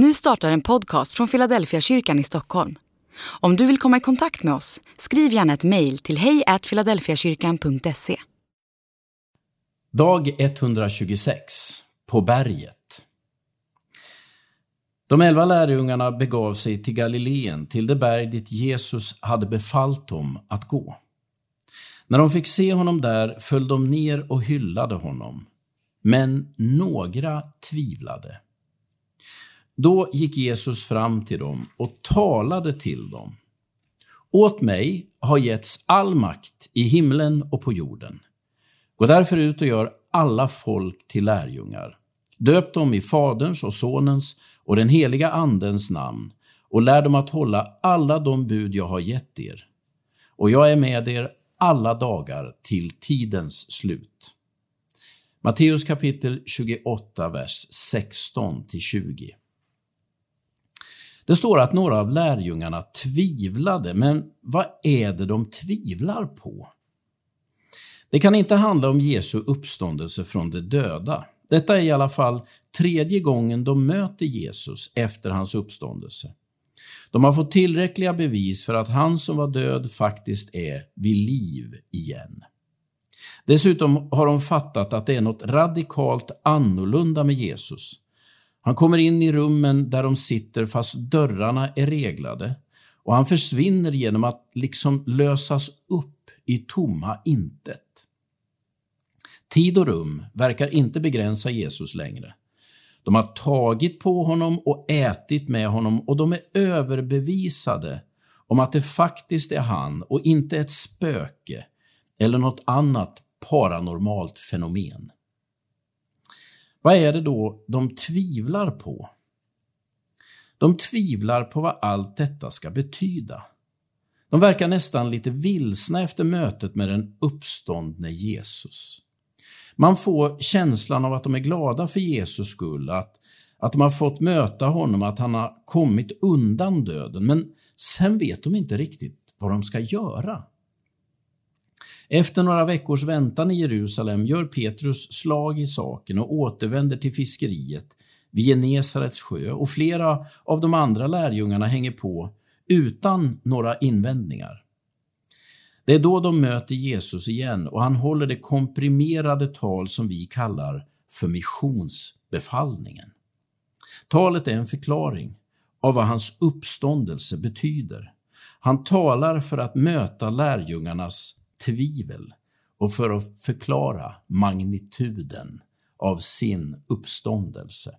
Nu startar en podcast från Philadelphia kyrkan i Stockholm. Om du vill komma i kontakt med oss, skriv gärna ett mejl till hejfiladelfiakyrkan.se. Dag 126 På berget De elva lärjungarna begav sig till Galileen, till det berg dit Jesus hade befallt dem att gå. När de fick se honom där föll de ner och hyllade honom. Men några tvivlade. Då gick Jesus fram till dem och talade till dem. Åt mig har getts all makt i himlen och på jorden. Gå därför ut och gör alla folk till lärjungar. Döp dem i Faderns och Sonens och den heliga Andens namn och lär dem att hålla alla de bud jag har gett er. Och jag är med er alla dagar till tidens slut. Matteus kapitel 28, vers 16-20. Det står att några av lärjungarna tvivlade, men vad är det de tvivlar på? Det kan inte handla om Jesu uppståndelse från de döda. Detta är i alla fall tredje gången de möter Jesus efter hans uppståndelse. De har fått tillräckliga bevis för att han som var död faktiskt är vid liv igen. Dessutom har de fattat att det är något radikalt annorlunda med Jesus. Han kommer in i rummen där de sitter fast dörrarna är reglade och han försvinner genom att liksom lösas upp i tomma intet. Tid och rum verkar inte begränsa Jesus längre. De har tagit på honom och ätit med honom och de är överbevisade om att det faktiskt är han och inte ett spöke eller något annat paranormalt fenomen. Vad är det då de tvivlar på? De tvivlar på vad allt detta ska betyda. De verkar nästan lite vilsna efter mötet med den uppståndne Jesus. Man får känslan av att de är glada för Jesus skull, att, att de har fått möta honom, att han har kommit undan döden, men sen vet de inte riktigt vad de ska göra. Efter några veckors väntan i Jerusalem gör Petrus slag i saken och återvänder till fiskeriet vid Genesarets sjö och flera av de andra lärjungarna hänger på utan några invändningar. Det är då de möter Jesus igen och han håller det komprimerade tal som vi kallar för missionsbefallningen. Talet är en förklaring av vad hans uppståndelse betyder. Han talar för att möta lärjungarnas tvivel och för att förklara magnituden av sin uppståndelse.